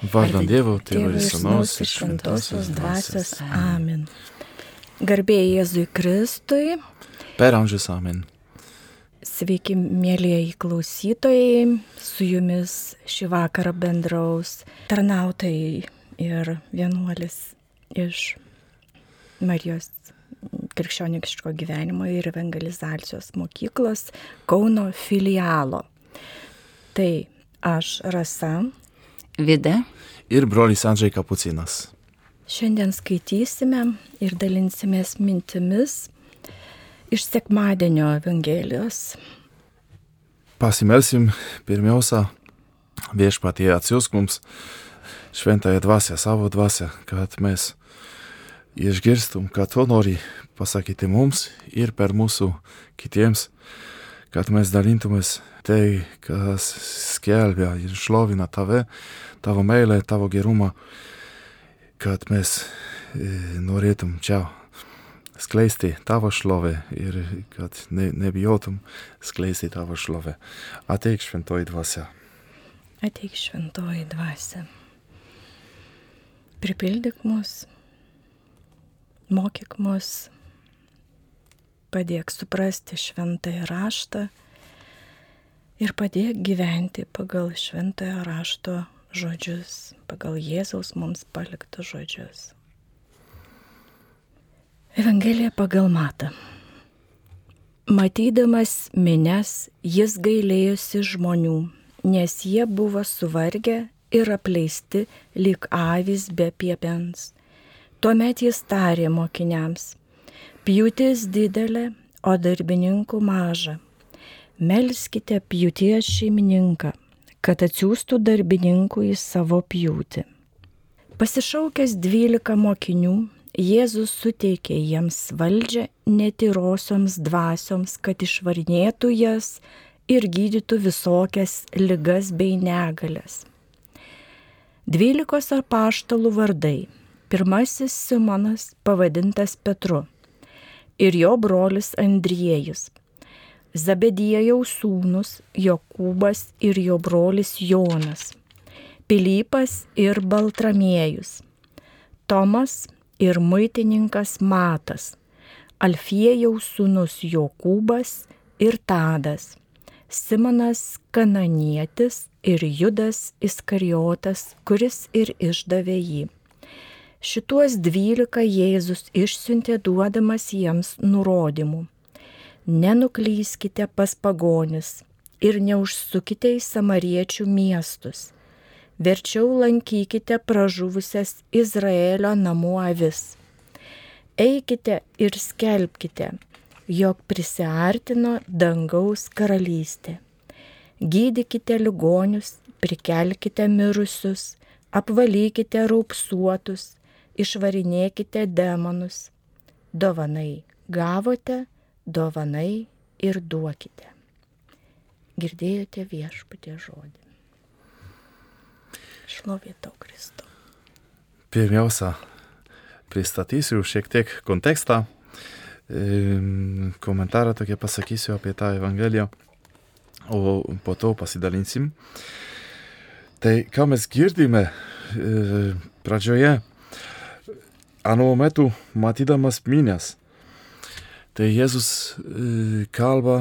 Vardant Dievo, Tėvo ir Sūnaus ir Šventosios dvasios. Amen. Amen. Garbėjai Jėzui Kristui. Per amžius Amen. Sveiki, mėlyjeji klausytojai. Su jumis šį vakarą bendraus tarnautojai ir vienuolis iš Marijos krikščioniško gyvenimo ir evangelizacijos mokyklos Kauno filialo. Tai aš Rasa. Vida. Ir brolis Andžiai Kapucinas. Šiandien skaitysime ir dalinsimės mintimis iš sekmadienio Evangelijos. Pasimelsim pirmiausia viešpatie atsiūsk mums šventąją dvasę, savo dvasę, kad mes išgirstum, kad to nori pasakyti mums ir per mūsų kitiems, kad mes dalintumės tai, kas skelbia ir šlovina tave, tavo meilę, tavo gerumą, kad mes e, norėtum čia skleisti tavo šlovę ir kad ne, nebijotum skleisti tavo šlovę. Ateik šventoji dvasia. Ateik šventoji dvasia. Pripildyk mus, mokyk mus, padėk suprasti šventąją raštą ir padėk gyventi pagal šventąją rašto žodžius, pagal Jėzaus mums paliktus žodžius. Evangelija pagal matą. Matydamas mines, jis gailėjosi žmonių, nes jie buvo suvargę ir apleisti lyg avys be piepens. Tuomet jis tarė mokiniams, pjūtis didelė, o darbininkų maža. Melskite pjūties šeimininką, kad atsiųstų darbininkų į savo pjūtį. Pasišaukęs dvylika mokinių, Jėzus suteikė jiems valdžią netyrosioms dvasioms, kad išvarinėtų jas ir gydytų visokias ligas bei negalės. Dvylikos apaštalų vardai. Pirmasis Simonas pavadintas Petru ir jo brolis Andriejus. Zabediejaus sūnus Jokūbas ir jo brolis Jonas. Pilypas ir Baltramiejus. Tomas ir muitininkas Matas, Alfiejaus sūnus Jokūbas ir Tadas, Simonas Kananietis ir Judas Iskarijotas, kuris ir išdavė jį. Šituos dvylika Jėzus išsiuntė duodamas jiems nurodymų. Nenuklyskite pas pagonis ir neužsukite į samariečių miestus verčiau lankykite pražuvusias Izraelio namų avis. Eikite ir skelbkite, jog prisiartino dangaus karalystė. Gydykite ligonius, prikelkite mirusius, apvalykite raupsuotus, išvarinėkite demonus. Dovanai gavote, dovanai ir duokite. Girdėjote viešpatė žodį. Šlovė tau, Kristau. Pirmiausia, pristatysiu šiek tiek kontekstą. Komentarą tokie pasakysiu apie tą Evangeliją, o po to pasidalinsim. Tai ką mes girdime e, pradžioje, anuo metu matydamas minės, tai Jėzus e, kalba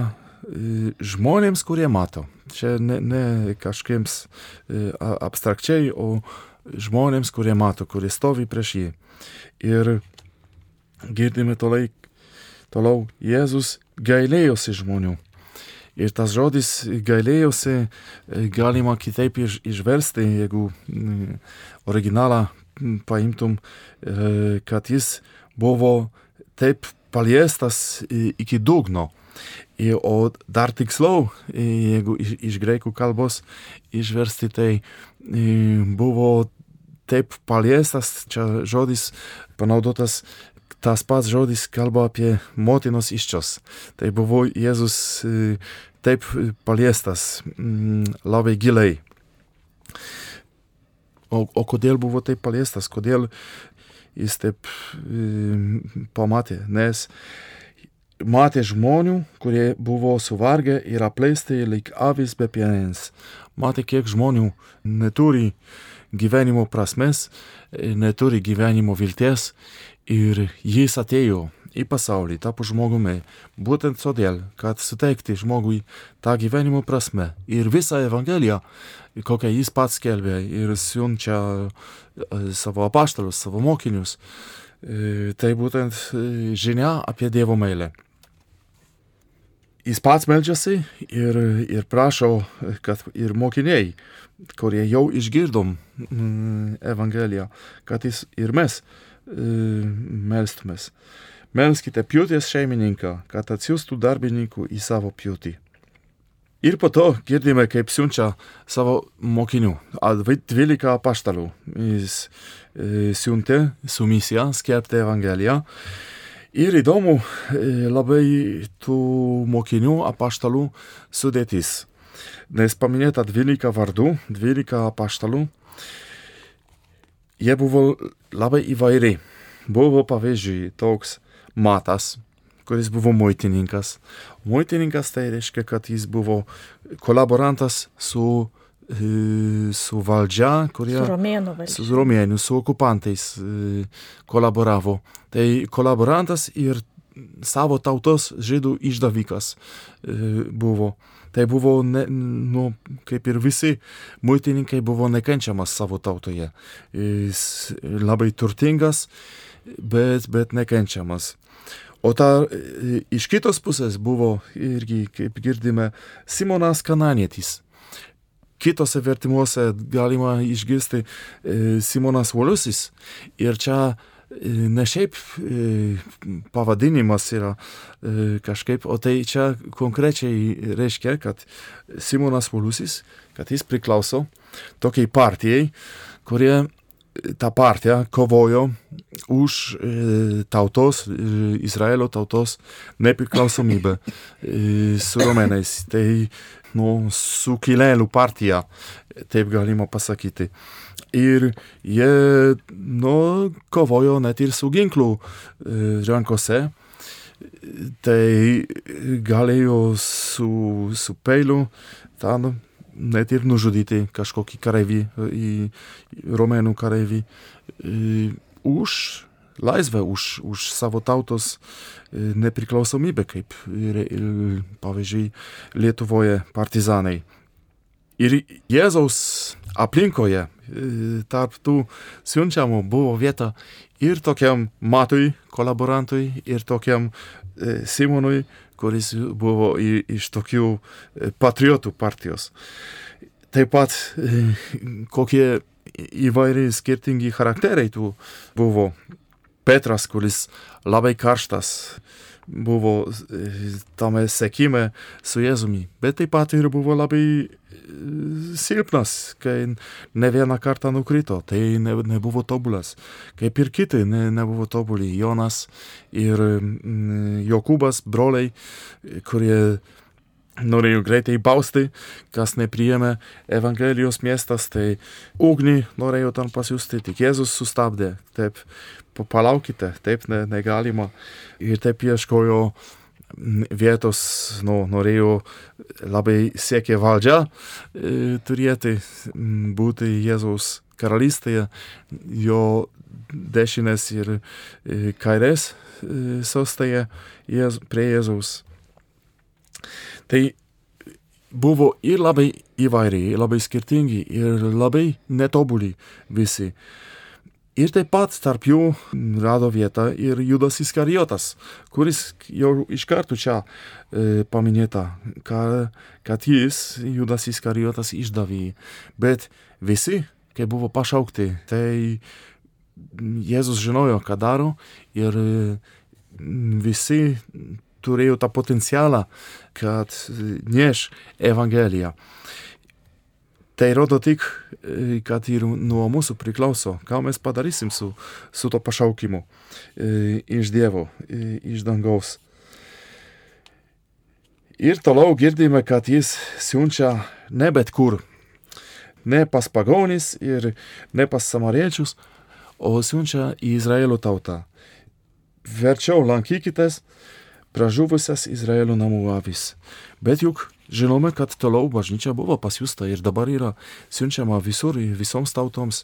e, žmonėms, kurie mato. Čia ne, ne kažkiems e, abstrakčiai, o žmonėms, kurie mato, kurie stovi prieš jį. Ir girdime toliau, toliau Jėzus gailėjosi žmonių. Ir tas žodis gailėjosi galima kitaip iš, išversti, jeigu originalą paimtum, kad jis buvo taip paliestas iki dugno. O dar tiksliau, jeigu iš, iš greikų kalbos išversti, tai buvo taip paliestas, čia žodis panaudotas, tas pats žodis kalba apie motinos iščios. Tai buvo Jėzus taip paliestas mm, labai giliai. O, o kodėl buvo taip paliestas, kodėl jis taip mm, pamatė? Nes matė žmonių, kurie buvo suvargę ir apleisti lik avis be pienens. Matė, kiek žmonių neturi gyvenimo prasmes, neturi gyvenimo vilties ir jis atėjo į pasaulį, tapo žmogumi, būtent todėl, kad suteikti žmogui tą gyvenimo prasme ir visą Evangeliją, kokią jis pats skelbė ir siunčia savo apaštalus, savo mokinius, tai būtent žinia apie Dievo meilę. Jis pats meldžiasi ir, ir prašo, kad ir mokiniai, kurie jau išgirdom Evangeliją, kad jis ir mes melstumės. Melskite pjūties šeimininką, kad atsiųstų darbininkų į savo pjūtį. Ir po to girdime, kaip siunčia savo mokinių, 12 apaštalų. Jis siuntė su misija skelbti Evangeliją. Ir įdomu labai tų mokinių apaštalų sudėtis. Nes paminėta 12 vardų, 12 apaštalų. Jie buvo labai įvairiai. Buvo pavyzdžiui toks Matas, kuris buvo muitininkas. Muitininkas tai reiškia, kad jis buvo kolaborantas su, su valdžia, kurie... Su romėnų valdžia. Su romėnų, su okupantais kolaboravo. Tai kolaborantas ir savo tautos žydų išdavikas buvo. Tai buvo, ne, nu, kaip ir visi muitininkai, buvo nekenčiamas savo tautoje. Jis labai turtingas, bet, bet nekenčiamas. O ta iš kitos pusės buvo irgi, kaip girdime, Simonas Kananietis. Kitose vertimuose galima išgirsti Simonas Voliusis. Ir čia ne šiaip pavadinimas yra kažkaip, o tai čia konkrečiai reiškia, kad Simonas Voliusis, kad jis priklauso tokiai partijai, kurie ta partija kovojo už tautos, Izraelio tautos nepriklausomybę su romėnais. Tai nu, sukilėlių partija, taip galima pasakyti. Ir jie nu, kovojo net ir su ginklu rankose. Tai galėjo su, su peiliu ten net ir nužudyti kažkokį kareivį, romėnų kareivį, už laisvę, už, už savo tautos nepriklausomybę, kaip, pavyzdžiui, Lietuvoje partizanai. Ir Jėzaus aplinkoje tarp tų siunčiamų buvo vieta ir tokiam matui, kolaborantui, ir tokiam Simonui, kuris buvo iš tokių patriotų partijos. Taip pat kokie įvairiai skirtingi charakteriai tų buvo. Petras, kuris labai karštas buvo tame sekime su Jėzumi, bet taip pat ir buvo labai silpnas, kai ne vieną kartą nukrito, tai ne, nebuvo tobulas. Kaip ir kiti ne, nebuvo tobuli. Jonas ir Jokūbas, broliai, kurie norėjo greitai bausti, kas nepriėmė Evangelijos miestas, tai ugnį norėjo ten pasiūsti, tik Jėzus sustabdė. Taip, palaukite, taip ne, negalima. Ir taip ieškojo vietos, nu, norėjo labai siekė valdžią e, turėti, būti Jėzaus karalystėje, jo dešinės ir e, kairės e, sostėje prie Jėzaus. Tai buvo ir labai įvairiai, labai skirtingi, ir labai netobuli visi. Ir taip pat tarp jų rado vietą ir Judas Iskarijotas, kuris jau iš karto čia e, paminėta, ka, kad jis, Judas Iskarijotas, išdavė. Bet visi, kai buvo pašaukti, tai Jėzus žinojo, ką daro ir visi turėjo tą potencialą, kad neš Evangeliją. Tai rodo tik, kad ir nuo mūsų priklauso, ką mes padarysim su, su to pašaukimu iš Dievo, iš dangaus. Ir toliau girdime, kad jis siunčia ne bet kur, ne pas pagonis ir ne pas samariečius, o siunčia į Izraelio tautą. Verčiau lankykitės pražuvusias Izraelio namų avis. Bet juk žinome, kad toliau bažnyčia buvo pasiūsta ir dabar yra siunčiama visur, visoms tautoms.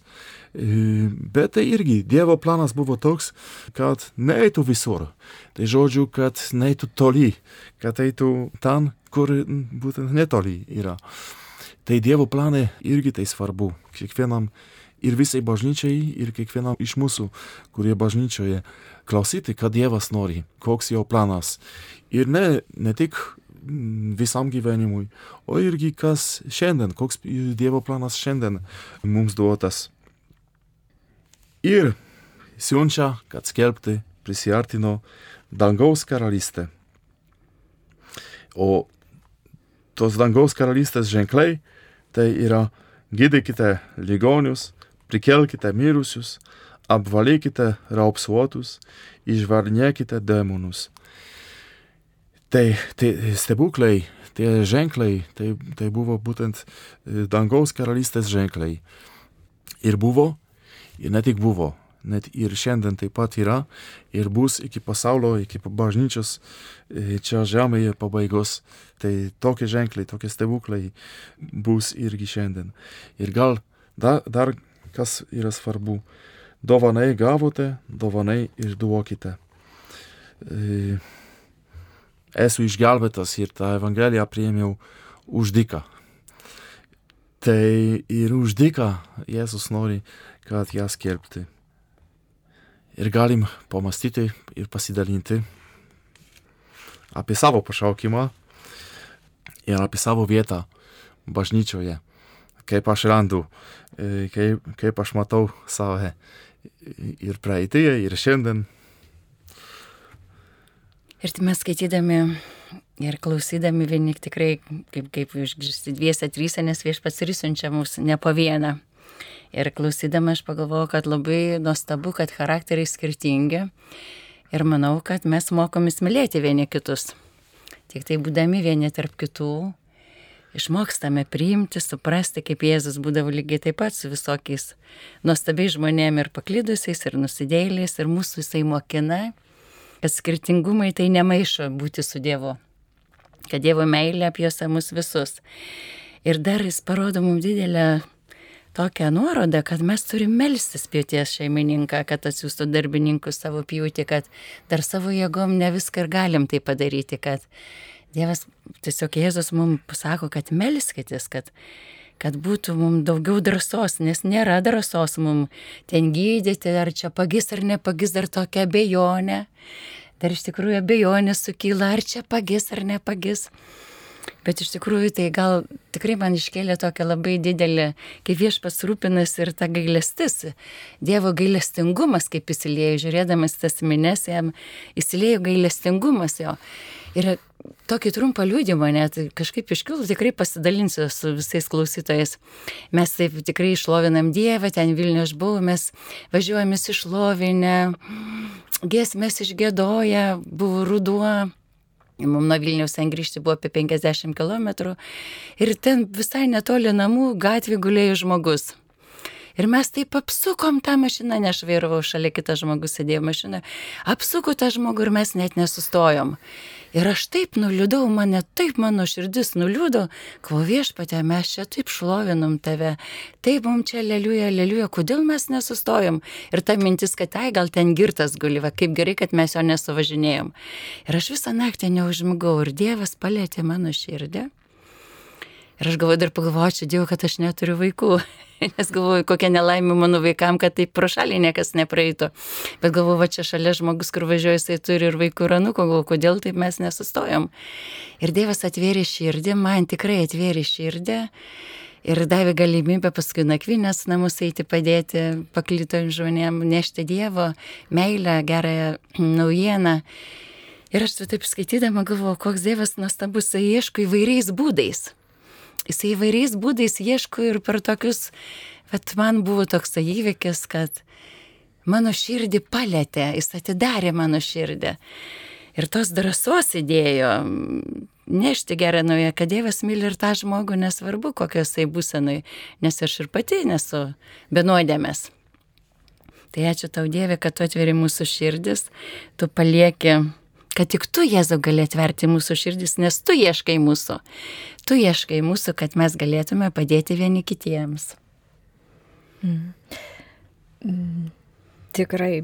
E, bet tai irgi Dievo planas buvo toks, kad neeitų visur. Tai žodžiu, kad neeitų toli, kad eitų ten, kur būtent netoli yra. Tai Dievo planai irgi tai svarbu. Kiekvienam ir visai bažnyčiai, ir kiekvienam iš mūsų, kurie bažnyčioje klausyti, ką Dievas nori, koks jo planas. Ir ne, ne tik mm, visam gyvenimui, o irgi kas šiandien, koks Dievo planas šiandien mums duotas. Ir siunčia, kad skelbti prisiartino dangaus karalystė. O tos dangaus karalystės ženklai tai yra gydykite ligonius, prikelkite mirusius, apvalykite raupsuotus, išvarnėkite demonus. Tai, tai stebuklai, tie ženklai, tai, tai buvo būtent e, dangaus karalystės ženklai. Ir buvo, ir ne tik buvo, net ir šiandien taip pat yra, ir bus iki pasaulio, iki bažnyčios e, čia žemėje pabaigos. Tai tokie ženklai, tokie stebuklai bus irgi šiandien. Ir gal dar, dar kas yra svarbu, dovanai gavote, dovanai išduokite. E, esu išgelbėtas ir tą Evangeliją priėmiau už dyką. Tai ir už dyką Jėzus nori, kad ją skelbti. Ir galim pamastyti ir pasidalinti apie savo pašaukimą ir apie savo vietą bažnyčioje. Kaip aš randu, e, kaip, kaip aš matau save ir praeitie, ir šiandien. Ir tai mes skaitydami ir klausydami vieni tikrai, kaip, kaip išgirsti dviese, trysia, nes viešpats ir siunčia mus ne po vieną. Ir klausydama aš pagalvojau, kad labai nuostabu, kad charakteriai skirtingi. Ir manau, kad mes mokomės mylėti vieni kitus. Tik tai būdami vieni tarp kitų, išmokstame priimti, suprasti, kaip Jėzus būdavo lygiai taip pat su visokiais nuostabiais žmonėmis ir paklydusiais, ir nusidėliais, ir mūsų jisai mokina, kad skirtingumai tai nemaišo būti su Dievu, kad Dievo meilė apjuosa mus visus. Ir dar jis parodo mums didelę tokią nuorodą, kad mes turime melstis pjūties šeimininką, kad atsiųstų darbininkus savo pjūti, kad dar savo jėgom ne viską ir galim tai padaryti, kad Dievas, tiesiog Jėzus mums pasako, kad melskitės, kad, kad būtų mums daugiau drąsos, nes nėra drąsos mums ten gydyti, ar čia pagis ar nepagis, dar tokia abejonė. Dar iš tikrųjų abejonė sukyla, ar čia pagis ar nepagis. Bet iš tikrųjų tai gal tikrai man iškėlė tokia labai didelė, kaip viešpas rūpinas ir ta gailestis. Dievo gailestingumas, kaip įsilėjo, žiūrėdamas tas minės, jam įsilėjo gailestingumas jo. Ir tokį trumpą liūdimą net kažkaip iškilų, tikrai pasidalinsiu su visais klausytojais. Mes taip tikrai išlovinam Dievą, ten Vilniuje aš buvau, mes važiuojame išlovinę, giesmės išgėdoja, buvo ruduo. Mums nuo Vilniaus ten grįžti buvo apie 50 km ir ten visai netoli namų gatvė gulėjo žmogus. Ir mes taip apsukom tą mašiną, ne aš vairavau, šalia kitas žmogus sėdėjo mašinoje, apsuko tą žmogų ir mes net nesustojom. Ir aš taip nuliūdau, mane taip mano širdis nuliūdo, kvo viešpatė, mes čia taip šlovinam tave, taip mums čia leliuja, leliuja, kodėl mes nesustojom. Ir ta mintis, kad tai gal ten girtas guliva, kaip gerai, kad mes jo nesuvažinėjom. Ir aš visą naktį neužmigau ir Dievas palėtė mano širdį. Ir aš galvoju, dar pagalvočiau, Dievu, kad aš neturiu vaikų. Nes galvoju, kokia nelaimė mano vaikam, kad taip pro šalį niekas nepraeitų. Bet galvoju, va čia šalia žmogus, kur važiuoja, jisai turi ir vaikų ir anūko, galvoju, kodėl taip mes nesustojom. Ir Dievas atvėrė širdį, man tikrai atvėrė širdį. Ir davė galimybę paskui nakvinės namus eiti padėti paklytojim žmonėm, nešti Dievo meilę, gerąją naujieną. Ir aš taip skaitydama galvoju, koks Dievas nuostabus, jis ieško įvairiais būdais jisai įvairiais būdais ieško ir per tokius, bet man buvo toks įvykis, kad mano širdį palėtė, jis atidarė mano širdį. Ir tos drąsos įdėjo nešti gerą naują, kad Dievas myli ir tą žmogų, nesvarbu, kokios tai būsenai, nes aš ir pati nesu benuodėmės. Tai ačiū tau Dieve, kad tu atveri mūsų širdis, tu palieki kad tik tu, Jėzau, gali atverti mūsų širdis, nes tu ieškai mūsų. Tu ieškai mūsų, kad mes galėtume padėti vieni kitiems. Mm. Mm. Tikrai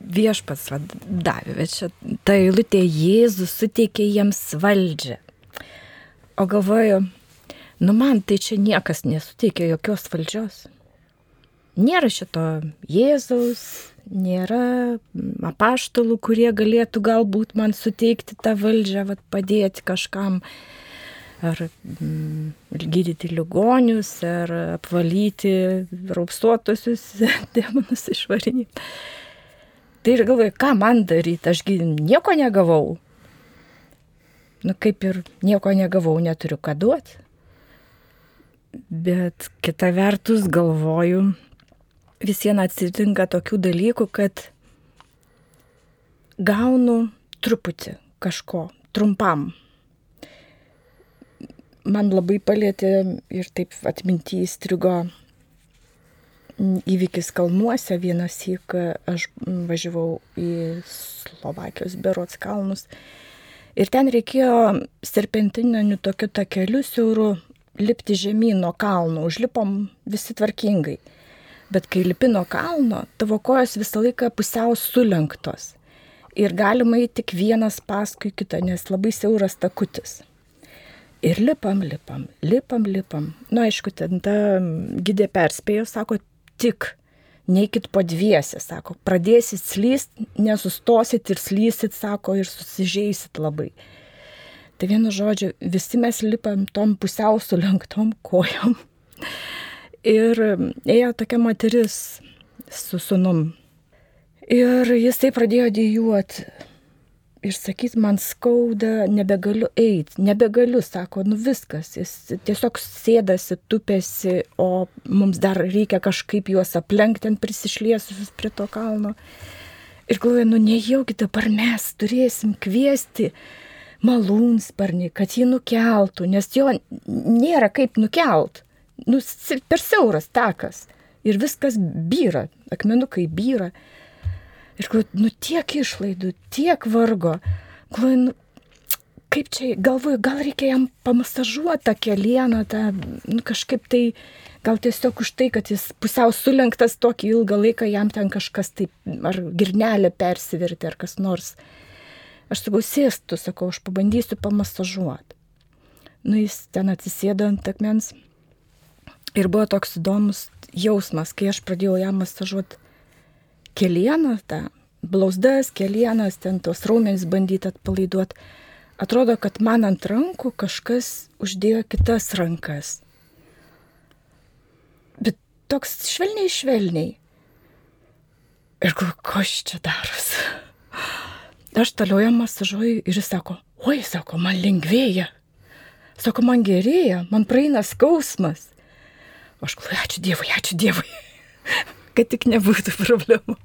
viešpas va, davė, bet čia ta eilutė Jėzus suteikė jiems valdžią. O galvoju, nu man tai čia niekas nesuteikė jokios valdžios. Nėra šito Jėzaus, nėra apaštalų, kurie galėtų galbūt man suteikti tą valdžią, vat, padėti kažkam ar mm, gydyti ligonius, ar apvalyti raupsuotusius demonus išvarinį. Tai ir galvoju, ką man daryti, ašgi nieko negavau. Nu kaip ir nieko negavau, neturiu ką duoti. Bet kita vertus galvoju, vis viena atsitinka tokių dalykų, kad gaunu truputį kažko, trumpam. Man labai palėtė ir taip atminti įstrigo įvykis kalnuose. Vienas įk aš važiavau į Slovakijos berots kalnus. Ir ten reikėjo serpentininiu tokiu takeliu siauru lipti žemyn nuo kalno. Užlipom visi tvarkingai. Bet kai lipi nuo kalno, tavo kojos visą laiką pusiau sulenktos. Ir galima eiti tik vienas paskui kitą, nes labai siauras takutis. Ir lipam, lipam, lipam, lipam. Na, nu, aišku, ten ta gidė perspėjo, sako, tik neikit po dviesi, sako, pradėsit slyst, nesustosit ir slysit, sako, ir susižeisit labai. Tai vienu žodžiu, visi mes lipam tom pusiau sulenktom kojom Ir ėjo tokia moteris su sunum. Ir jisai pradėjo dėjuoti. Ir sakyt, man skauda, nebegaliu eiti, nebegaliu, sako, nu viskas, jis tiesiog sėdasi, tupėsi, o mums dar reikia kažkaip juos aplenkti ant prisišliesusius prie to kalno. Ir galvoju, nu nejaugi dabar mes turėsim kviesti malūnsparnį, kad jį nukeltų, nes jo nėra kaip nukelt nu, per siauras takas. Ir viskas byra, akmenukai byra. Ir nu, tiek išlaidų, tiek vargo. Galvoju, nu, kaip čia, galvoju, gal reikia jam pamasažuoti tą kelieną, tą, nu, kažkaip tai, gal tiesiog už tai, kad jis pusiau sulenktas tokį ilgą laiką, jam ten kažkas taip, ar girnelė persiverti, ar kas nors. Aš sakau, sėstu, sakau, aš pabandysiu pamasažuoti. Nu, jis ten atsisėdo ant akmens Ir buvo toks įdomus jausmas, kai aš pradėjau ją masažuoti kelieną, tą blauzdas, kelienas, ten tos raumenys bandyti atpalaiduoti. Atrodo, kad man ant rankų kažkas uždėjo kitas rankas. Bet toks švelniai, švelniai. Ir galvoju, kas čia darosi? Aš toliau jam masažuoju ir jis sako, oi, sako, man lengvėja. Sako, man gerėja, man praeina skausmas. Aš galvoju, ačiū Dievui, ačiū Dievui, kad tik nebūtų problemų.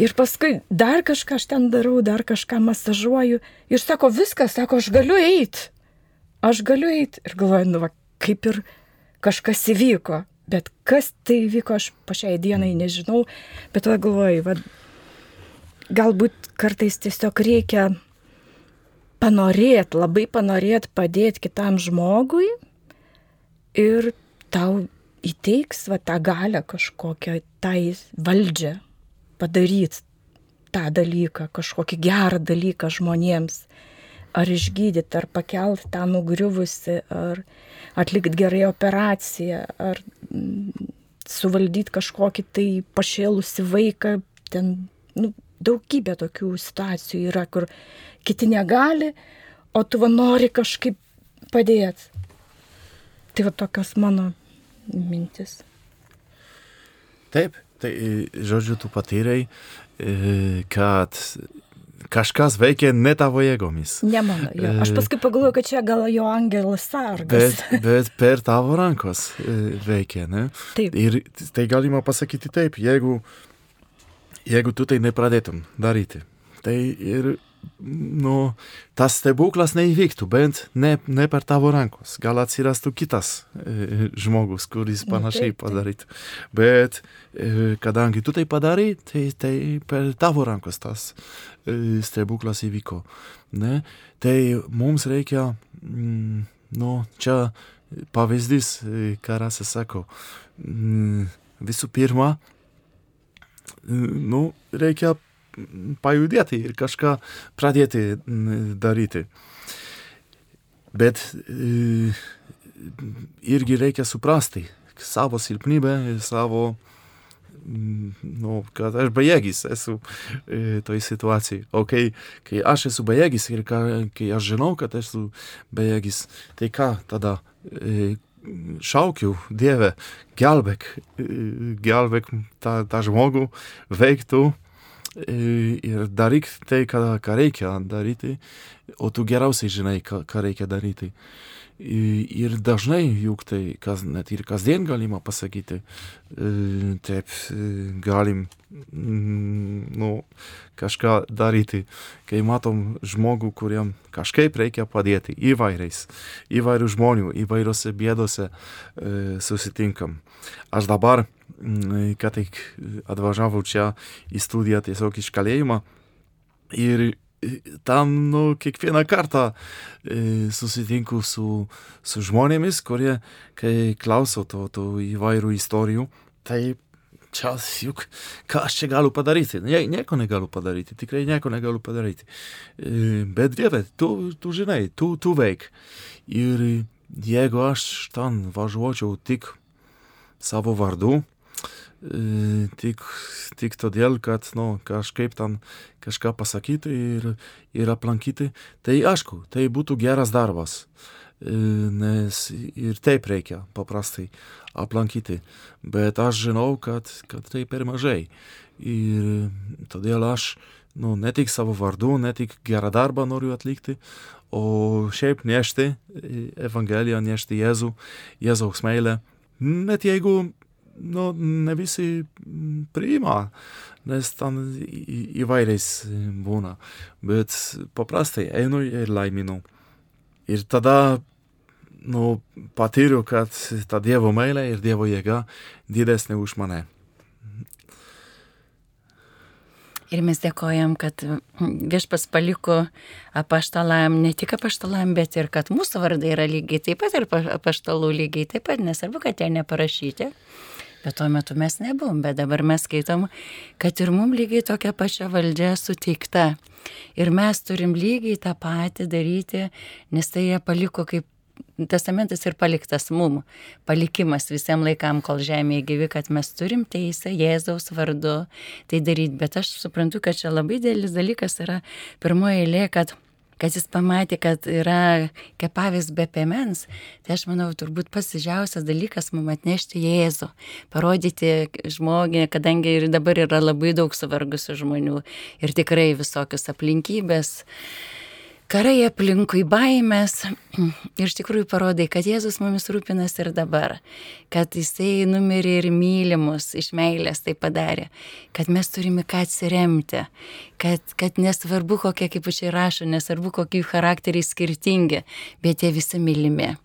Ir paskui dar kažką aš ten darau, dar kažką masažuoju. Ir sako, viskas, sako, aš galiu eiti. Aš galiu eiti. Ir galvoju, nu, va, kaip ir kažkas įvyko. Bet kas tai įvyko, aš pačiai dienai nežinau. Bet tada galvoju, va, galbūt kartais tiesiog reikia panorėti, labai panorėti padėti kitam žmogui ir tau įteiks va, tą galę kažkokią, tai valdžią padaryti tą dalyką, kažkokį gerą dalyką žmonėms. Ar išgydyti, ar pakelti tą nugriuvusi, ar atlikti gerai operaciją, ar mm, suvaldyti kažkokį tai pašėlusi vaiką. Ten nu, daugybė tokių situacijų yra, kur kiti negali, o tu va nori kažkaip padėti. Tai va tokios mano mintis. Taip, tai žodžiu, tu patyrei, kad kažkas veikia ne tavo jėgomis. Ne mano, jo. aš paskui pagalvoju, kad čia gal jo angelas sargas. Bet, bet per tavo rankos veikia, ne? Taip. Ir tai galima pasakyti taip, jeigu, jeigu tu tai nepradėtum daryti, tai ir nu, tas stebuklas neįvyktų, bent ne, ne per tavo rankos. Gal atsirastų kitas e, žmogus, kuris Nu, panašiai padarytų. Bet e, kadangi tu tai padarai, tai, tai per tavo rankos tas e, stebuklas įvyko. Ne? Tai mums reikia, mm, nu, čia pavyzdys, e, ką Rasas sako, mm, visų pirma, nu, reikia pajudėti ir kažką pradėti daryti. Bet e, irgi reikia suprasti savo silpnybę savo, nu, kad aš bejėgis esu e, toj situacijai. O kai, kai aš esu bejėgis ir ką, kai aš žinau, kad esu bejėgis, tai ką tada? E, šaukiu, Dieve, gelbėk, gelbėk tą, tą žmogų, veiktų ir daryk tai, ką, ką reikia daryti, o tu geriausiai žinai, ką, ką reikia daryti. Ir dažnai juk tai, kas, net ir kasdien galima pasakyti, e, taip e, galim mm, nu, kažką daryti, kai matom žmogų, kuriam kažkaip reikia padėti įvairiais, įvairių žmonių, įvairiose bėdose e, susitinkam. Aš dabar, mm, ką tik atvažiavau čia į studiją tiesiog iš kalėjimo ir tam, nu, kiekvieną kartą e, susitinku su, su žmonėmis, kurie, kai klauso to, to įvairių istorijų, tai čia juk, ką aš čia galiu padaryti? Nie, nieko negaliu padaryti, tikrai nieko negaliu padaryti. E, bet Dieve, tu, tu žinai, tu, tu veik. Ir jeigu aš ten važiuočiau tik savo vardu, tik, tik todėl, kad nu, kažkaip ten kažką pasakyti ir, ir aplankyti, tai aišku, tai būtų geras darbas. Nes ir taip reikia paprastai aplankyti. Bet aš žinau, kad, kad tai per mažai. Ir todėl aš nu, ne tik savo vardu, ne tik gerą darbą noriu atlikti, o šiaip nešti Evangeliją, nešti Jėzų, Jėzaus meilę. Net jeigu nu, ne visi mm, priima, nes ten įvairiais būna. Bet paprastai einu ir laiminu. Ir tada nu, patyriu, kad ta Dievo meilė ir Dievo jėga didesnė už mane. Ir mes dėkojam, kad viešpas paliko apaštalam, ne tik apaštalam, bet ir kad mūsų vardai yra lygiai taip pat ir pa- apaštalų lygiai taip pat, nesvarbu, kad jie neparašyti. Bet tuo metu mes nebuvom, bet dabar mes skaitom, kad ir mums lygiai tokia pačia valdžia suteikta. Ir mes turim lygiai tą patį daryti, nes tai jie paliko kaip testamentas ir paliktas mum, palikimas visiems laikam, kol žemėje gyvi, kad mes turim teisę Jėzaus vardu tai daryti. Bet aš suprantu, kad čia labai didelis dalykas yra pirmoji eilė, kad kad jis pamatė, kad yra kepavis be piemens, tai aš manau, turbūt pats didžiausias dalykas mums atnešti Jėzų, parodyti žmogį, kadangi ir dabar yra labai daug suvargusių žmonių ir tikrai visokios aplinkybės karai aplinkui baimės ir iš tikrųjų parodai, kad Jėzus mumis rūpinasi ir dabar, kad jisai numirė ir mylimus iš meilės tai padarė, kad mes turime ką atsiremti, kad, kad nesvarbu kokie, kaip čia rašo, nesvarbu kokie jų charakteriai skirtingi, bet jie visi mylimi.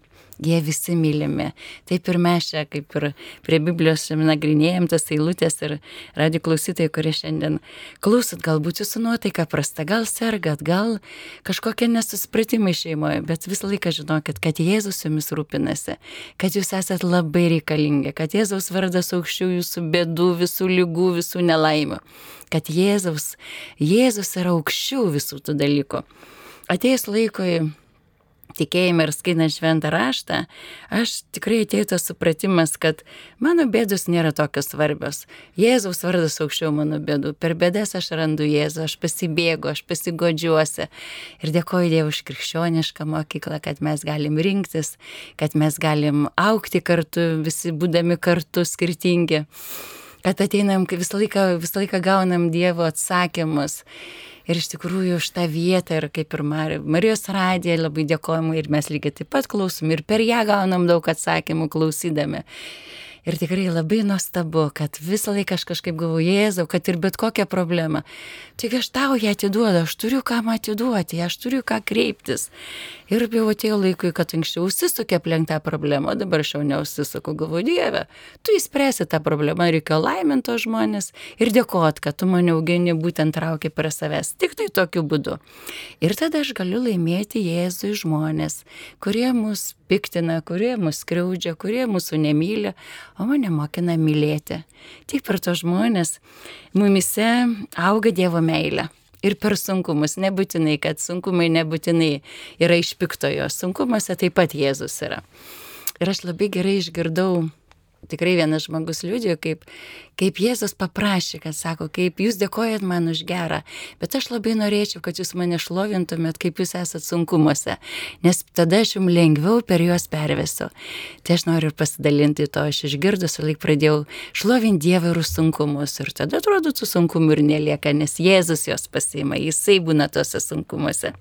Jie visi mylimi. Taip ir mes čia, kaip ir prie Biblijos šiame nagrinėjom tas eilutės ir radio klausytojai, kurie šiandien klausot, galbūt jūsų nuotaika prasta, gal sergat, gal kažkokie nesusipratimai šeimoje, bet visą laiką žinokit, kad Jėzus jumis rūpinasi, kad jūs esat labai reikalingi, kad Jėzaus vardas aukščiau jūsų bėdų, visų lygų, visų nelaimių, kad Jėzaus, Jėzus yra aukščiau visų tų dalykų. Ateis laikui tikėjime ir skaitant šventą raštą, aš tikrai atėjo tas supratimas, kad mano bėdos nėra tokios svarbios. Jėzaus vardas aukščiau mano bėdų. Per bėdas aš randu Jėzų, aš pasibėgu, aš pasigodžiuosi. Ir dėkoju Dievui už krikščionišką mokyklą, kad mes galim rinktis, kad mes galim aukti kartu, visi būdami kartu skirtingi. Kad ateinam, visą laiką, visą laiką gaunam Dievo atsakymus. Ir iš tikrųjų už tą vietą ir kaip ir Mar Marijos radija labai dėkojama ir mes lygiai taip pat klausom ir per ją gaunam daug atsakymų klausydami. Ir tikrai labai nuostabu, kad visą laiką aš kažkaip galvoju, Jėzau, kad ir bet kokią problemą. Tik aš tau ją atiduodu, aš turiu man atiduoti, aš turiu ką kreiptis. Ir jau atėjo laikui, kad anksčiau užsisukė aplink tą problemą, dabar aš jau neužsisuku, galvoju, Dieve, tu įspręsi tą problemą, reikia laiminto žmonės ir dėkot, kad tu mane augini būtent traukia prie savęs. Tik tai tokiu būdu. Ir tada aš galiu laimėti Jėzui žmonės, kurie mus piktina, kurie mus skriaudžia, kurie mūsų nemyli, o mane mokina mylėti. Tik per to žmonės mumise auga Dievo meilė. Ir per sunkumus, nebūtinai, kad sunkumai nebūtinai yra iš piktojo, sunkumuose taip pat Jėzus yra. Ir aš labai gerai išgirdau tikrai vienas žmogus liūdėjo, kaip, kaip Jėzus paprašė, kad sako, kaip jūs dėkojat man už gerą, bet aš labai norėčiau, kad jūs mane šlovintumėt, kaip jūs esat sunkumuose, nes tada aš jums lengviau per juos pervesiu. Tai aš noriu pasidalinti to, aš išgirdus ir laik pradėjau šlovinti Dievą ir sunkumus ir tada atrodo, tų sunkumų ir nelieka, nes Jėzus juos pasiima, jisai būna tose sunkumuose.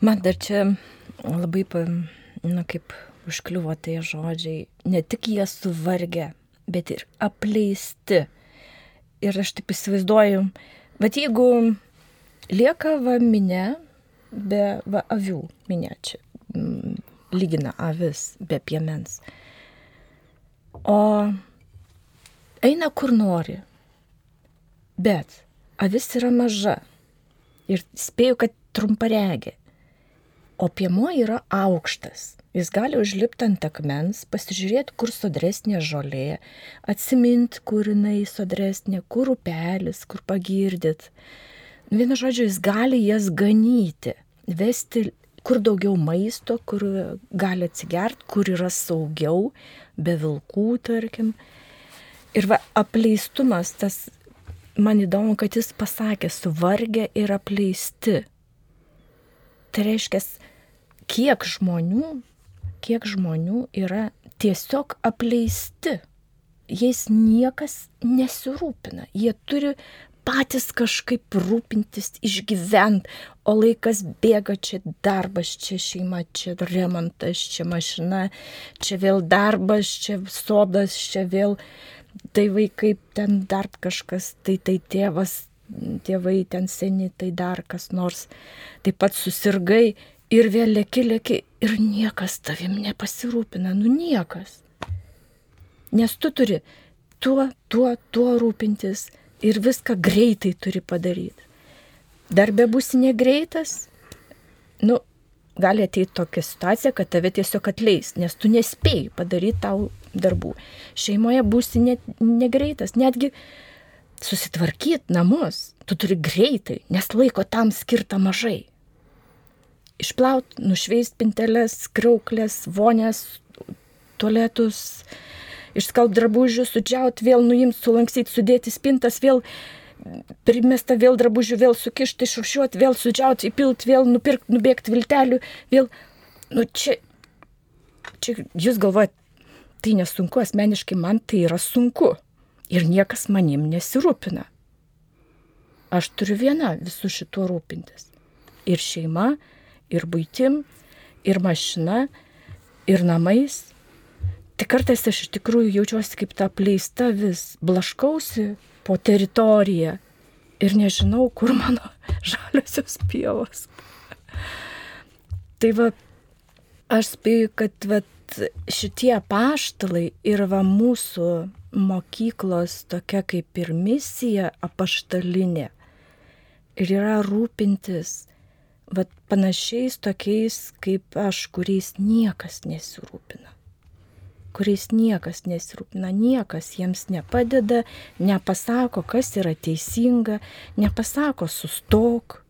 Man dar čia labai, na kaip užkliuvo tie žodžiai, ne tik jie suvargę, bet ir apleisti. Ir aš taip įsivaizduoju, bet jeigu lieka va minė, be va avių minė čia, mm, lygina avis be piemens, o eina kur nori, bet avis yra maža ir spėju, kad trumparegė, o piemuo yra aukštas. Jis gali užlipti ant akmens, pasižiūrėti, kur sodresnė žolė, atsiminti, kur jinai sodresnė, kur upelis, kur pagirdyt. Vienu žodžiu, jis gali jas ganyti, vesti kur daugiau maisto, kur gali atsigerti, kur yra saugiau, be vilkų, tarkim. Ir va, apleistumas, tas, man įdomu, kad jis pasakė, suvargę ir apleisti. Tai reiškia, kiek žmonių kiek žmonių yra tiesiog apleisti. Jais niekas nesirūpina. Jie turi patys kažkaip rūpintis, išgyventi, o laikas bėga, čia darbas, čia šeima, čia remontas, čia mašina, čia vėl darbas, čia sodas, čia vėl tai vaikai, ten dar kažkas, tai tai tėvas, tėvai ten seni, tai dar kas nors. Taip pat susirgai ir vėl lėki, lėki ir niekas tavim nepasirūpina, nu niekas. Nes tu turi tuo, tuo, tuo rūpintis ir viską greitai turi padaryti. Darbė būsi negreitas, nu, gali ateiti tokia situacija, kad tave tiesiog atleis, nes tu nespėjai padaryti tau darbų. Šeimoje būsi ne, negreitas, netgi susitvarkyti namus, tu turi greitai, nes laiko tam skirta mažai išplaut, nušveist pinteles, krauklės, vonės, tualetus, išskalbt drabužius, sudžiaut, vėl nuimt, sulankstyt, sudėti spintas, vėl primesta vėl drabužių, vėl sukišti, išrušiuoti, vėl sudžiaut, įpilt, vėl nupirkti, nubėgti viltelių, vėl, nu čia, čia jūs galvojate, tai nesunku, asmeniškai man tai yra sunku ir niekas manim nesirūpina. Aš turiu viena visų šituo rūpintis. Ir šeima, ir būtim, ir mašina, ir namais. Tik kartais aš iš tikrųjų jaučiuosi kaip ta pleista vis, blaškausi po teritoriją ir nežinau, kur mano žaliosios pievos. Tai va, aš spėju, kad va, šitie paštalai ir va mūsų mokyklos tokia kaip ir misija apaštalinė. Ir yra rūpintis vat panašiais tokiais kaip aš, kuriais niekas nesirūpina. Kuriais niekas nesirūpina, niekas jiems nepadeda, nepasako, kas yra teisinga, nepasako sustok,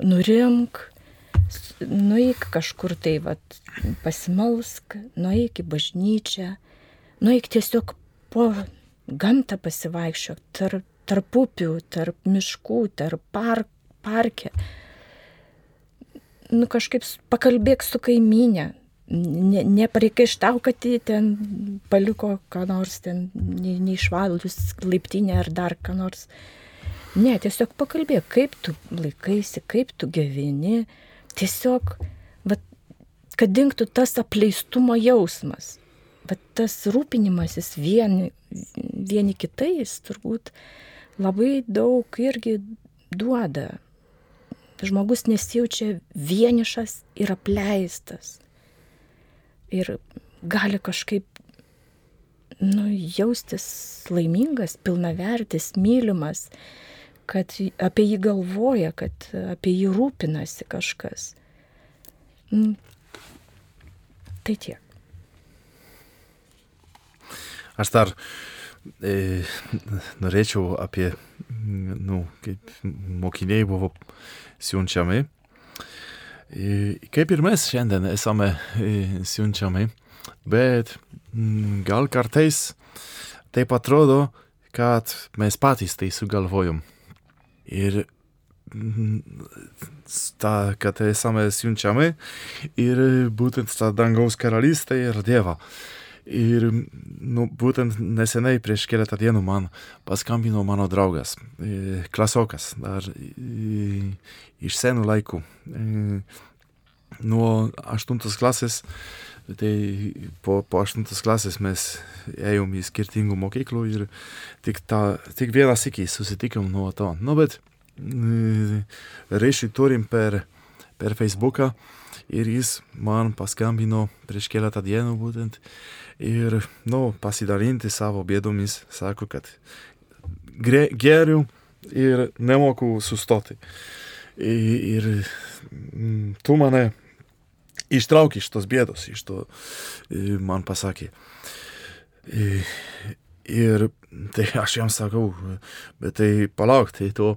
nurimk, nueik kažkur tai vat, pasimalsk, nueik į bažnyčią, nueik tiesiog po gamtą pasivaikščiok, tarp, tarp upių, tarp miškų, tarp park, parke nu, kažkaip pakalbėk su kaiminė, ne, nepareikaištau, kad jį ten paliko, ką nors ten neišvalus laiptinę ar dar ką nors. Ne, tiesiog pakalbėk, kaip tu laikaisi, kaip tu gyveni. Tiesiog, va, kad dinktų tas apleistumo jausmas. Bet tas rūpinimasis vieni, vieni kitais turbūt labai daug irgi duoda. Žmogus nesijaučia vienišas ir apleistas. Ir gali kažkaip nu, jaustis laimingas, pilnavertis, mylimas, kad apie jį galvoja, kad apie jį rūpinasi kažkas. Mm. Tai tiek. Aš dar e, norėčiau apie, nu, kaip mokiniai buvo siunčiami. E, kaip ir mes šiandien esame e, siunčiami, bet m, gal kartais taip atrodo, kad mes patys tai sugalvojom. Ir tą, kad esame siunčiami ir būtent tą dangaus karalystę ir Dievą. Ir nu, būtent nesenai prieš keletą dienų man paskambino mano draugas, klasiokas, dar iš senų laikų. Nuo 8 klasės, tai po, po 8 klasės mes ėjom į skirtingų mokyklų ir tik, ta, tik vieną sykį susitikom nuo to. Nu, bet ryšį turim per, per Facebooką ir jis man paskambino prieš keletą dienų būtent ir, nu, pasidalinti savo bėdomis, sako, kad geriu ir nemoku sustoti. Ir tu mane ištrauki iš tos bėdos, iš to man pasakė. Ir tai aš jam sakau, bet tai palauk, tai, to,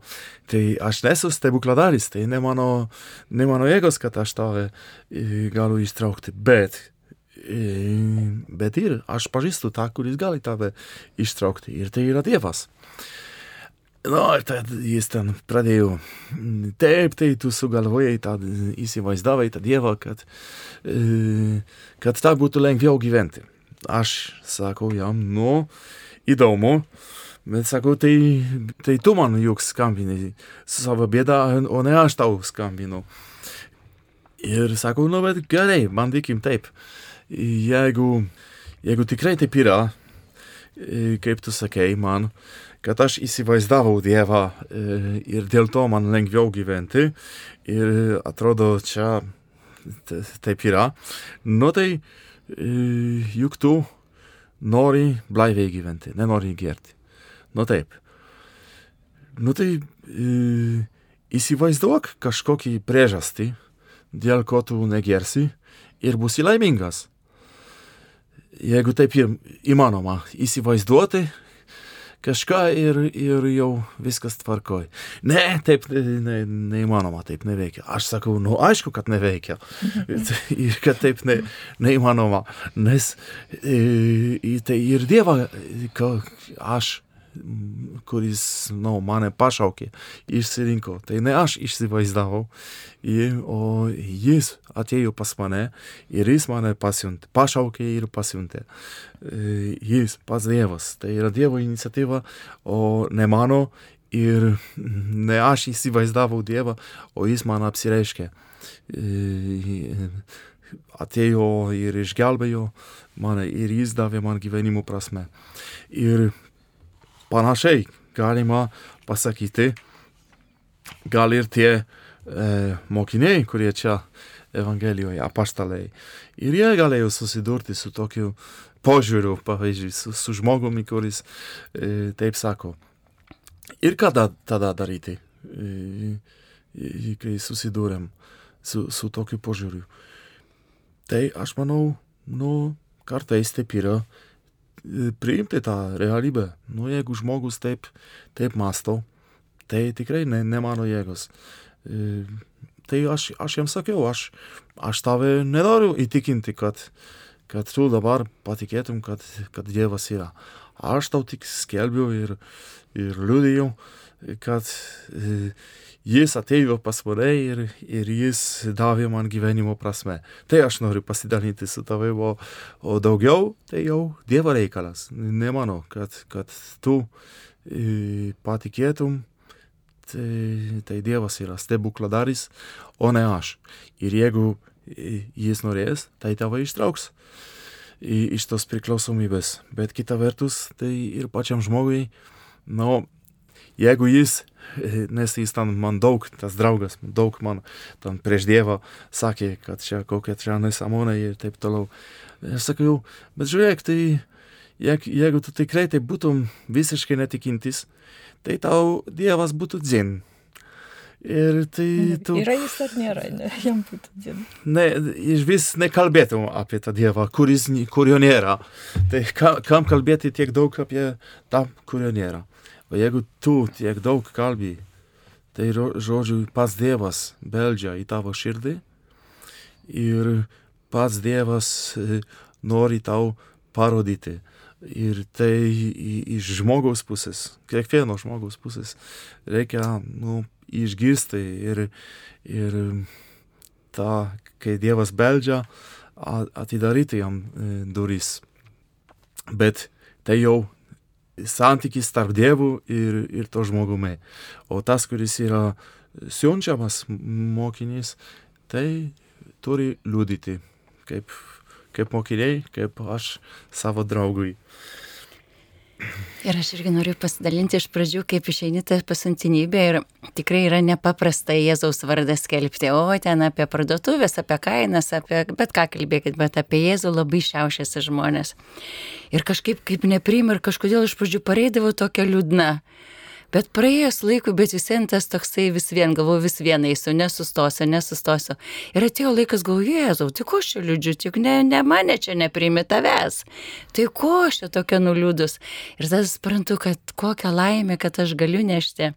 tai aš nesu stebukladaris, tai ne mano, ne mano jėgos, kad aš tave galiu ištraukti, bet, bet ir aš pažįstu tą, kuris gali tave ištraukti, ir tai yra Dievas. Nu, ir tad jis ten pradėjo, taip, tai tu sugalvojai, tad įsivaizdavai tą Dievą, kad, kad tą būtų lengviau gyventi. Aš sakau jam, nu, įdomu, bet sakau, tai, tai tu man juk skambinai su savo bėda, o ne aš tau skambinu. Ir sakau, nu, bet gerai, bandykim taip. Jeigu, jeigu tikrai taip yra, kaip tu sakei man, kad aš įsivaizdavau Dievą ir dėl to man lengviau gyventi ir atrodo čia taip yra, nu tai juk tu nori blaiviai gyventi, nenori gerti. Nu taip. Nu tai e, įsivaizduok kažkokį priežastį, dėl ko tu negersi ir būsi laimingas. Jeigu taip įmanoma įsivaizduoti, kažką ir, ir jau viskas tvarkoj. Ne, taip ne, neįmanoma, taip neveikia. Aš sakau, nu aišku, kad neveikia. ir kad taip ne, neįmanoma. Nes e, tai ir Dievą, aš kuris nu, mane pašaukė, išsirinko. Tai ne aš įsivaizdavau, o jis atėjo pas mane ir jis mane pasiuntė, pašaukė ir pasiuntė. E, jis, pats Dievas, tai yra Dievo iniciatyva, o ne mano ir ne aš įsivaizdavau Dievą, o jis man apsireiškė. E, atėjo ir išgelbėjo mane ir jis davė man gyvenimo prasme. Ir panašiai galima pasakyti, gal ir tie e, mokiniai, kurie čia Evangelijoje, apaštalai. Ir jie galėjo susidurti su tokiu požiūriu, pavyzdžiui, su, su žmogumi, kuris e, taip sako. Ir ką da, tada daryti, e, kai susidūrėm su, su tokiu požiūriu. Tai aš manau, nu, kartais taip yra priimti tą realybę. Nu, jeigu žmogus taip, taip masto, tai tikrai ne, ne mano jėgos. E, tai aš, aš jam sakiau, aš, aš tave nenoriu įtikinti, kad, kad tu dabar patikėtum, kad, kad Dievas yra. Aš tau tik skelbiu ir, ir liudiju, kad e, jis atėjo pas mane ir, ir jis davė man gyvenimo prasme. Tai aš noriu pasidalinti su tavai, o, o daugiau tai jau Dievo reikalas. Ne mano, kad, kad tu e, patikėtum, tai, tai Dievas yra stebukladaris, o ne aš. Ir jeigu jis norės, tai tave ištrauks iš tos priklausomybės. Bet kita vertus, tai ir pačiam žmogui, nu, jeigu jis, nes jis ten man daug, tas draugas, daug man ten prieš Dievą sakė, kad čia kokia čia nesąmonė ir taip toliau. Aš sakau, bet žiūrėk, tai jeigu, jeigu tu tikrai tai būtum visiškai netikintis, tai tau Dievas būtų dzin. Ir tai tu... Yra jis ar nėra, ne, jam būtų dzin. Ne, iš vis nekalbėtum apie tą Dievą, kuris, kurio nėra. Tai ka, kam kalbėti tiek daug apie tą, kurio nėra. O jeigu tu tiek daug kalbi, tai žodžiu, pats Dievas beldžia į tavo širdį ir pats Dievas e, nori tau parodyti, Ir tai iš žmogaus pusės, kiekvieno žmogaus pusės reikia nu, išgirsti ir, ir tą, kai Dievas beldžia, atidaryti jam e, duris. Bet tai jau santykis tarp dievų ir, ir to žmogumi. O tas, kuris yra siunčiamas mokinys, tai turi liūdyti kaip kaip mokiniai, kaip aš savo draugui. Ir aš irgi noriu pasidalinti iš pradžių, kaip išeini tą pasiuntinybę ir tikrai yra nepaprasta Jėzaus vardą skelbti. O ten apie parduotuvės, apie kainas, apie bet ką kalbėkit, bet apie Jėzų labai šiaušiasi žmonės. Ir kažkaip kaip neprim ir kažkodėl iš pradžių pareidavo tokia liūdna. Bet praėjus laikui, bet vis vien tas toksai vis vien, galvoju, vis vien eisiu, nesustosiu, nesustosiu. Ir atėjo laikas, galvoju, Jėzau, ko aš čia liūdžiu, tik ne, ne mane čia neprimi tavęs. Tai ko aš čia tokia nuliūdus. Ir tada suprantu, kad kokią laimę, kad aš galiu nešti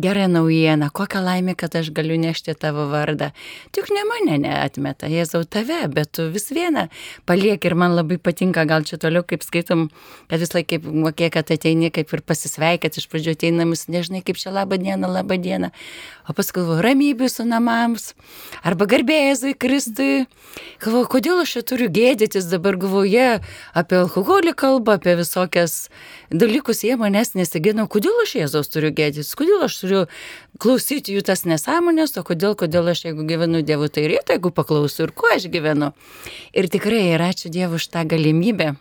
gerą naujieną, kokią laimę, kad aš galiu nešti tavo vardą. Tik ne mane neatmeta, Jėzau tave, bet tu vis vieną paliek ir man labai patinka, gal čia toliau kaip skaitom, kad vis laik kaip mokė, kad ateini kaip ir pasisveikat, iš pradžių ateinamis, nežinai kaip čia labą dieną, labą dieną, o paskui galvoju, ramybė su namams, arba garbėjai Kristui. Galvoju, kodėl aš čia turiu gėdytis, dabar galvoju, jie apie alkoholį kalba, apie visokias dalykus, jie manęs nesigina, kodėl aš Jėzaus turiu gėdytis, kodėl aš turiu klausyti jų tas nesąmonės, o kodėl, kodėl aš jeigu gyvenu Dievu, tai ryto, jeigu paklausiu ir kuo aš gyvenu. Ir tikrai ir ačiū Dievui už tą galimybę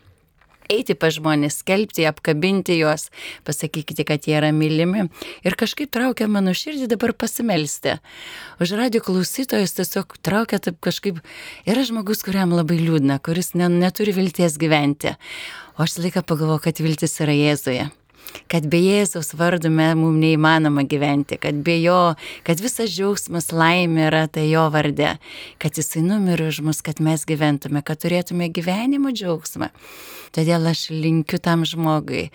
eiti pa žmonės, skelbti, apkabinti juos, pasakykite, kad jie yra mylimi. Ir kažkaip traukia mano širdį dabar pasimelsti. Už radio klausytojus tiesiog traukia taip kažkaip, yra žmogus, kuriam labai liūdna, kuris ne, neturi vilties gyventi. O aš laiką pagalvoju, kad viltis yra Jėzuje. Kad be Jėzaus vardu mums neįmanoma gyventi, kad be jo, kad visas džiaugsmas laimė yra tai jo vardė, kad jisai numirė už mus, kad mes gyventume, kad turėtume gyvenimo džiaugsmą. Todėl aš linkiu tam žmogui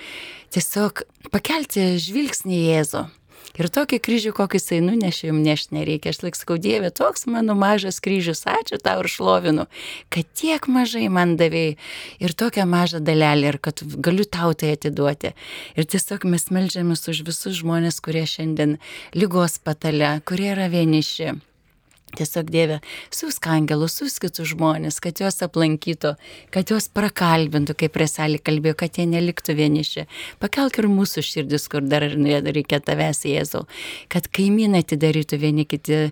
tiesiog pakelti žvilgsnį Jėzų Ir tokį kryžių, kokį jisai nunešė, jums nešti nereikia. Aš laik sakau, Dieve, toks mano mažas kryžius, ačiū tau ir šlovinu, kad tiek mažai man davėjai ir tokią mažą dalelę ir kad galiu tau tai atiduoti. Ir tiesiog mes melžiamės už visus žmonės, kurie šiandien lygos patale, kurie yra vieniši Tiesiog Dieve, siūsk angelus, siūsk kitus žmonės, kad juos aplankytų, kad juos prakalbintų, kaip preselį kalbėjo, kad jie neliktų vieniši. Pakelk ir mūsų širdis, kur dar reikia tavęs, Jėzau, kad kaimynai atidarytų vieni kiti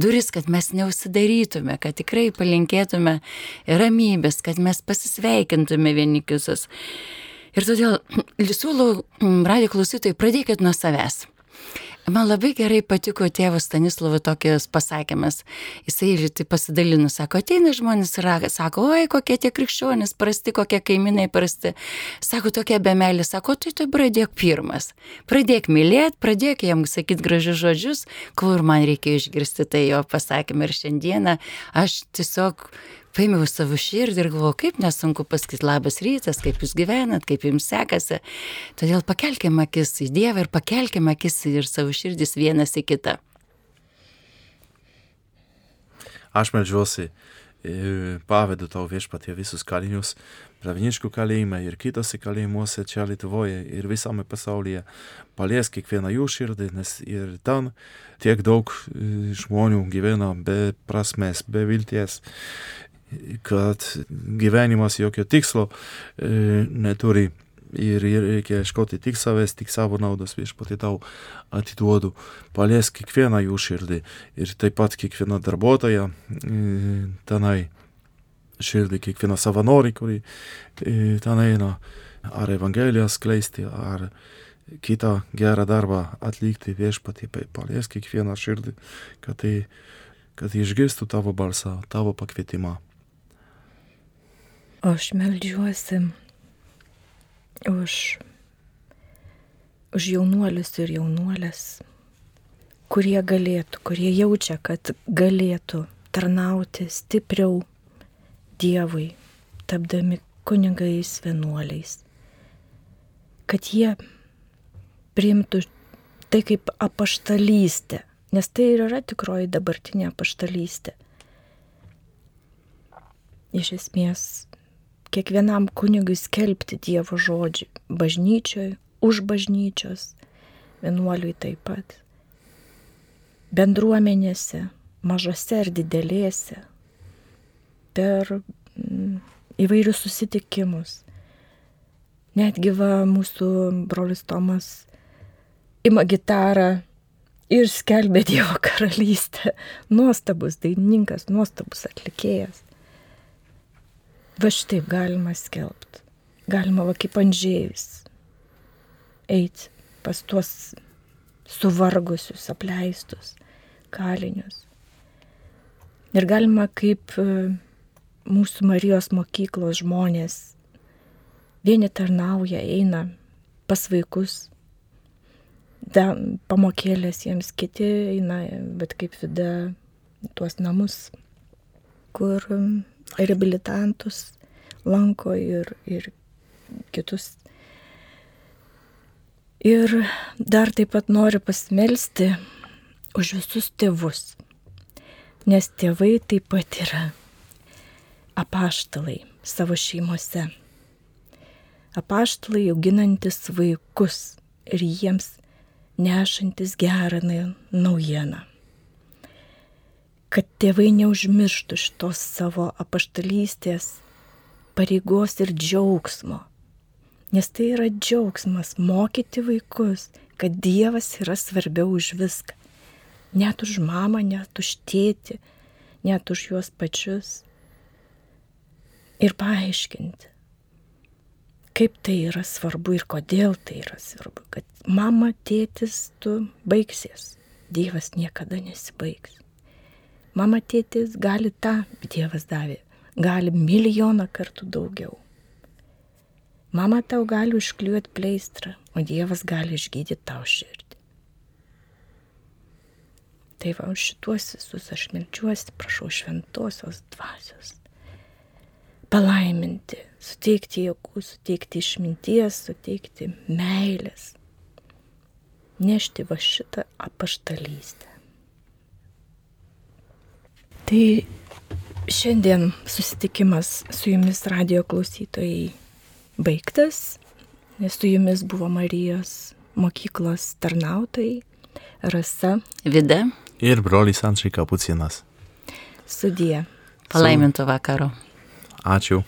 duris, kad mes neusidarytume, kad tikrai palinkėtume ramybės, kad mes pasisveikintume vieni kitus. Ir todėl siūlau, radio klausytojai, pradėkit nuo savęs. Man labai gerai patiko tėvo Stanislovo tokias pasakymas. Jisai tai pasidalino, sako, ateina žmonės ir sako, oi, kokie tie krikščionys prasti, kokie kaimynai prasti. Sako, tokie be meilės, sako, tai tu pradėk pirmas. Pradėk mylėti, pradėk jam sakyti gražius žodžius, kur man reikia išgirsti tai jo pasakymą. Ir šiandieną aš tiesiog paėmiau savo širdį ir galvoju, kaip nesunku pasakyti labas rytas, kaip jūs gyvenat, kaip jums sekasi. Todėl pakelkime akis į Dievą ir pakelkime akis ir savo širdis vienas į kitą. Aš melžiuosi, pavedu tau viešpatie visus kalinius, Praviniškų kalėjime ir kitose kalėjimuose čia Lietuvoje ir visame pasaulyje. Palies kiekvieną jų širdį, nes ir ten tiek daug žmonių gyvena be prasmės, be vilties kad gyvenimas jokio tikslo e, neturi. ir reikia ieškoti tik savęs, tik savo naudos viešpatį tau atiduodu. Paliesk kiekvieną jų širdį ir taip pat kiekvieną darbuotoją tenai širdį, kiekvieną savanorį, kurį ten eina, ar Evangeliją skleisti, ar kitą gerą darbą atlikti viešpatį, paliesk kiekvieną širdį, kad, tai, kad išgirstų tavo balsą, tavo pakvietimą. Aš melžiuosi už, už jaunuolius ir jaunuolės, kurie galėtų, kurie jaučia, kad galėtų tarnauti stipriau Dievui, tapdami kunigais vienuoliais. Kad jie priimtų tai kaip apaštalystė, nes tai ir yra tikroji dabartinė apaštalystė. Iš esmės kiekvienam kunigui skelbti Dievo žodžių bažnyčioj, už bažnyčios, vienuoliui taip pat, bendruomenėse, mažose ar didelėse, per mm, įvairius susitikimus. Netgi va mūsų brolis Tomas ima gitarą ir skelbė Dievo karalystę. Nuostabus dainininkas, nuostabus atlikėjas. Va šitaip galima skelbti. Galima va kaip Andžėjus eiti pas tuos suvargusius, apleistus kalinius. Ir galima kaip e, mūsų Marijos mokyklos žmonės vieni tarnauja, eina pas vaikus, da, pamokėlės jiems kiti eina, bet kaip vida tuos namus, kur reabilitantus lanko ir, ir kitus. Ir dar taip pat noriu pasmelsti už visus tėvus, nes tėvai taip pat yra apaštalai savo šeimose. Apaštalai auginantis vaikus ir jiems nešantis gerą naujieną kad tėvai neužmirštų šitos savo apaštalystės pareigos ir džiaugsmo. Nes tai yra džiaugsmas mokyti vaikus, kad Dievas yra svarbiau už viską. Net už mamą, net už tėtį, net už juos pačius. Ir paaiškinti, kaip tai yra svarbu ir kodėl tai yra svarbu. Kad mama, tėtis, tu baigsies. Dievas niekada nesibaigs. Mama tėtis gali tą, Dievas davė, gali milijoną kartų daugiau. Mama tau gali užkliuoti pleistrą, o Dievas gali išgydyti tau širdį. Tai va, už šituos visus aš melčiuosi, prašau šventosios dvasios. Palaiminti, suteikti jėgų, suteikti išminties, suteikti meilės. Nešti va šitą apaštalystę. Tai šiandien susitikimas su jumis radio klausytojai baigtas, nes su jumis buvo Marijos mokyklos tarnautojai Rasa, Vida ir brolis Ančiai Kapucinas. Sudie. Palaiminto vakaro. Ačiū.